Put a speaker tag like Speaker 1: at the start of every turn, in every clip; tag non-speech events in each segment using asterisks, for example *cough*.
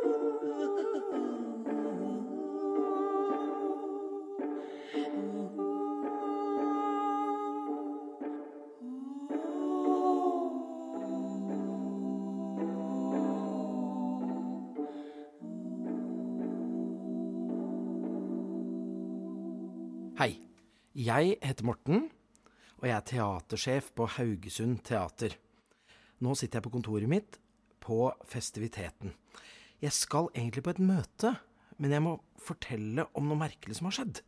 Speaker 1: Hei. Jeg heter Morten, og jeg er teatersjef på Haugesund Teater. Nå sitter jeg på kontoret mitt på festiviteten. Jeg skal egentlig på et møte, men jeg må fortelle om noe merkelig som har skjedd.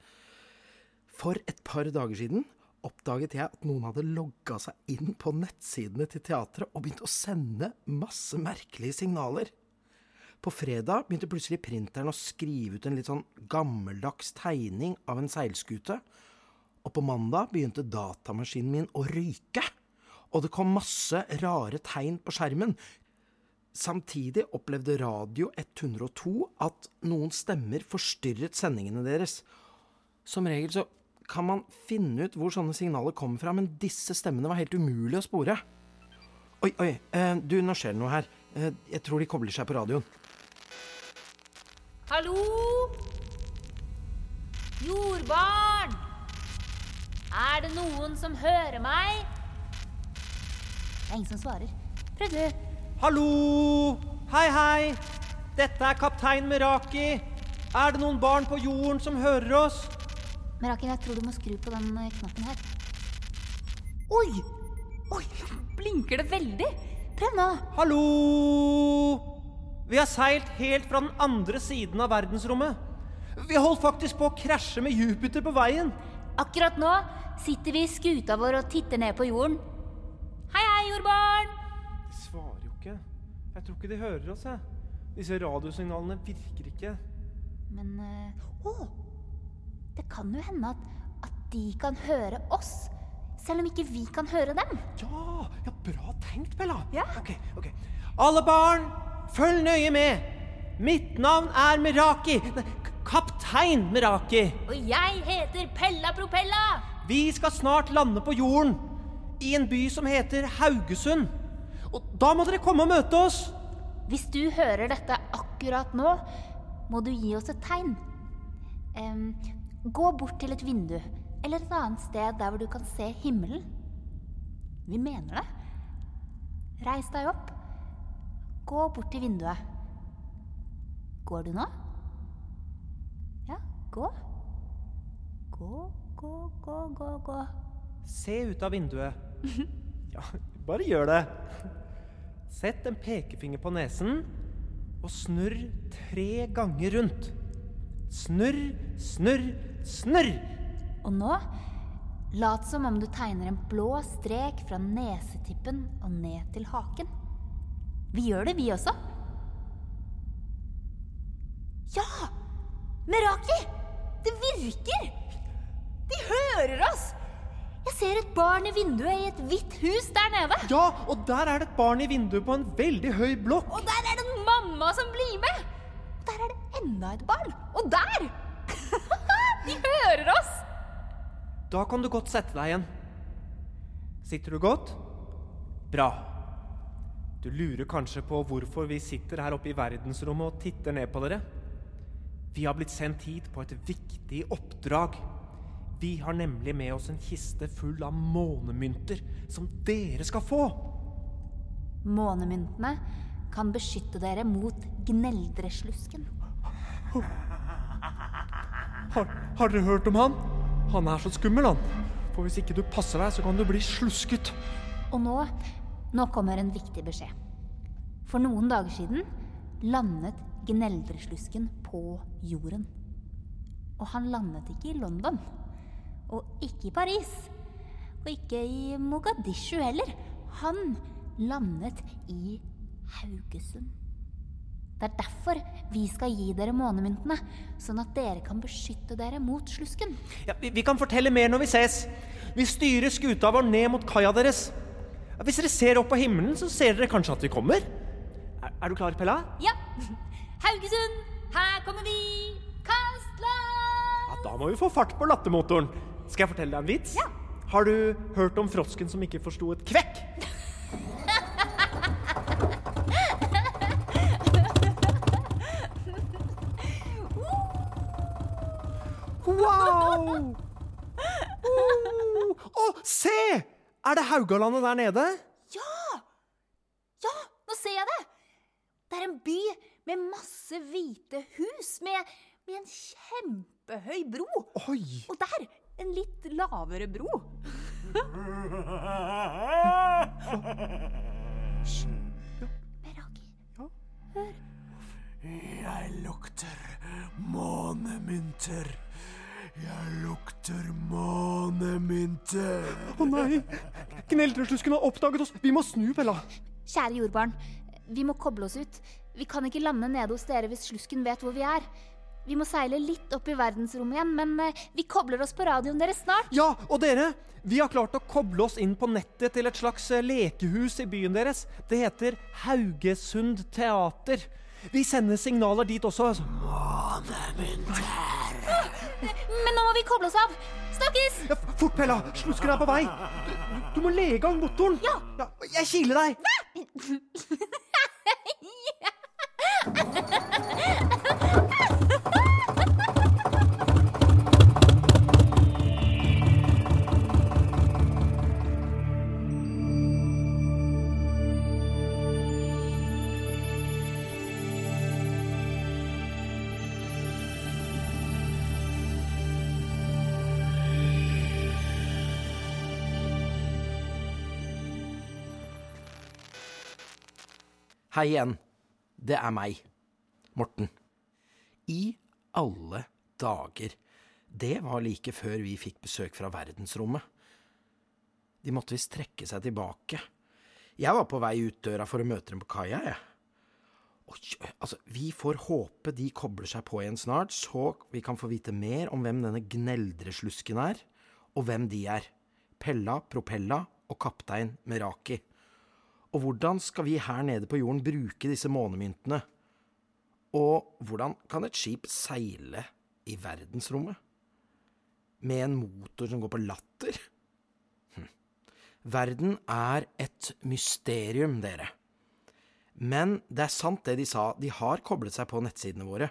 Speaker 1: For et par dager siden oppdaget jeg at noen hadde logga seg inn på nettsidene til teatret og begynt å sende masse merkelige signaler. På fredag begynte plutselig printeren å skrive ut en litt sånn gammeldags tegning av en seilskute. Og på mandag begynte datamaskinen min å ryke. Og det kom masse rare tegn på skjermen. Samtidig opplevde Radio 102 at noen stemmer forstyrret sendingene deres. Som regel så kan man finne ut hvor sånne signaler kommer fra, men disse stemmene var helt umulig å spore. Oi, oi, eh, du, nå skjer det noe her. Eh, jeg tror de kobler seg på radioen.
Speaker 2: Hallo? Jordbarn? Er det noen som hører meg? Det er ingen som svarer. Prøv du.
Speaker 3: Hallo! Hei, hei! Dette er kaptein Meraki. Er det noen barn på jorden som hører oss?
Speaker 2: Meraki, jeg tror du må skru på den eh, knappen her.
Speaker 4: Oi! Oi, blinker det veldig?
Speaker 2: Prøv nå.
Speaker 3: Hallo! Vi har seilt helt fra den andre siden av verdensrommet. Vi holdt faktisk på å krasje med Jupiter på veien.
Speaker 2: Akkurat nå sitter vi i skuta vår og titter ned på jorden. Hei, hei, jordbarn!
Speaker 3: Ikke. Jeg tror ikke de hører oss, jeg. Disse radiosignalene virker ikke.
Speaker 2: Men eh, Å! det kan jo hende at, at de kan høre oss. Selv om ikke vi kan høre dem.
Speaker 3: Ja, ja bra tenkt, Bella.
Speaker 4: Ja.
Speaker 3: Ok, ok. Alle barn, følg nøye med. Mitt navn er Meraki. Nei, kaptein Meraki.
Speaker 2: Og jeg heter Pella Propella.
Speaker 3: Vi skal snart lande på jorden. I en by som heter Haugesund. Og da må dere komme og møte oss.
Speaker 2: Hvis du hører dette akkurat nå, må du gi oss et tegn. Um, gå bort til et vindu, eller et annet sted der hvor du kan se himmelen. Vi mener det. Reis deg opp. Gå bort til vinduet. Går du nå? Ja, gå. Gå, gå, gå, gå, gå.
Speaker 3: Se ut av vinduet. *laughs* Ja, bare gjør det. Sett en pekefinger på nesen og snurr tre ganger rundt. Snurr, snurr, snurr.
Speaker 2: Og nå lat som om du tegner en blå strek fra nesetippen og ned til haken. Vi gjør det, vi også. Ja! Meraki! Det virker! De hører oss! Jeg ser et barn i vinduet i et hvitt hus der nede.
Speaker 3: Ja, og der er det et barn i vinduet på en veldig høy blokk.
Speaker 2: Og der er det en mamma som blir med. Og der er det enda et barn. Og der! *laughs* De hører oss!
Speaker 3: Da kan du godt sette deg igjen. Sitter du godt? Bra. Du lurer kanskje på hvorfor vi sitter her oppe i verdensrommet og titter ned på dere? Vi har blitt sendt hit på et viktig oppdrag. Vi har nemlig med oss en kiste full av månemynter som dere skal få.
Speaker 2: Månemyntene kan beskytte dere mot gneldreslusken.
Speaker 3: Har, har dere hørt om han? Han er så skummel, han. For hvis ikke du passer deg, så kan du bli slusket.
Speaker 2: Og nå, nå kommer en viktig beskjed. For noen dager siden landet gneldreslusken på jorden. Og han landet ikke i London. Og ikke i Paris. Og ikke i Mogadishu heller. Han landet i Haugesund. Det er derfor vi skal gi dere månemyntene, sånn at dere kan beskytte dere mot slusken.
Speaker 3: Ja, vi, vi kan fortelle mer når vi ses. Vi styrer skuta vår ned mot kaia deres. Hvis dere ser opp på himmelen, så ser dere kanskje at vi kommer. Er, er du klar, Pella?
Speaker 2: Ja! Haugesund, her kommer vi! Kast land!
Speaker 3: Ja, Da må vi få fart på lattermotoren. Skal jeg fortelle deg en vits?
Speaker 2: Ja.
Speaker 3: Har du hørt om frosken som ikke forsto et kvekk? Wow! Å, oh, se! Er det Haugalandet der nede?
Speaker 4: Ja! Ja, nå ser jeg det! Det er en by med masse hvite hus, med, med en kjempehøy bro.
Speaker 3: Oi.
Speaker 4: Og der en litt lavere bro. Hysj. Meraki.
Speaker 5: Jeg lukter månemynter. Jeg lukter månemynter.
Speaker 3: Å nei! Gneldreslusken har oppdaget oss. Vi må snu, Bella.
Speaker 2: Kjære jordbarn, vi må koble oss ut. Vi kan ikke lande nede hos dere hvis slusken vet hvor vi er. Vi må seile litt opp i verdensrommet igjen, men eh, vi kobler oss på radioen deres snart.
Speaker 3: Ja, og dere, vi har klart å koble oss inn på nettet til et slags eh, lekehus i byen deres. Det heter Haugesund Teater. Vi sender signaler dit også. altså.
Speaker 2: Men nå må vi koble oss av. Snakkes!
Speaker 3: Ja, fort, Pella! Slusken er på vei. Du, du, må le i gang motoren. Ja. Jeg kiler deg.
Speaker 1: Hei igjen. Det er meg, Morten. I alle dager. Det var like før vi fikk besøk fra verdensrommet. De måtte visst trekke seg tilbake. Jeg var på vei ut døra for å møte dem på kaia, jeg. Og, altså, vi får håpe de kobler seg på igjen snart, så vi kan få vite mer om hvem denne gneldreslusken er, og hvem de er. Pella, Propella og kaptein Meraki. Og hvordan skal vi her nede på jorden bruke disse månemyntene? Og hvordan kan et skip seile i verdensrommet? Med en motor som går på latter? Hm. Verden er et mysterium, dere. Men det er sant det de sa, de har koblet seg på nettsidene våre.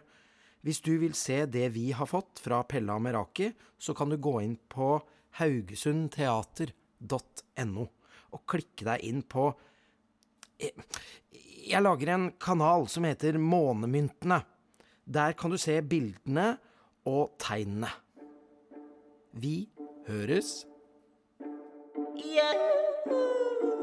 Speaker 1: Hvis du vil se det vi har fått fra Pella og Meraki, så kan du gå inn på haugesundteater.no og klikke deg inn på jeg lager en kanal som heter Månemyntene. Der kan du se bildene og tegnene. Vi høres.
Speaker 6: Yahoo!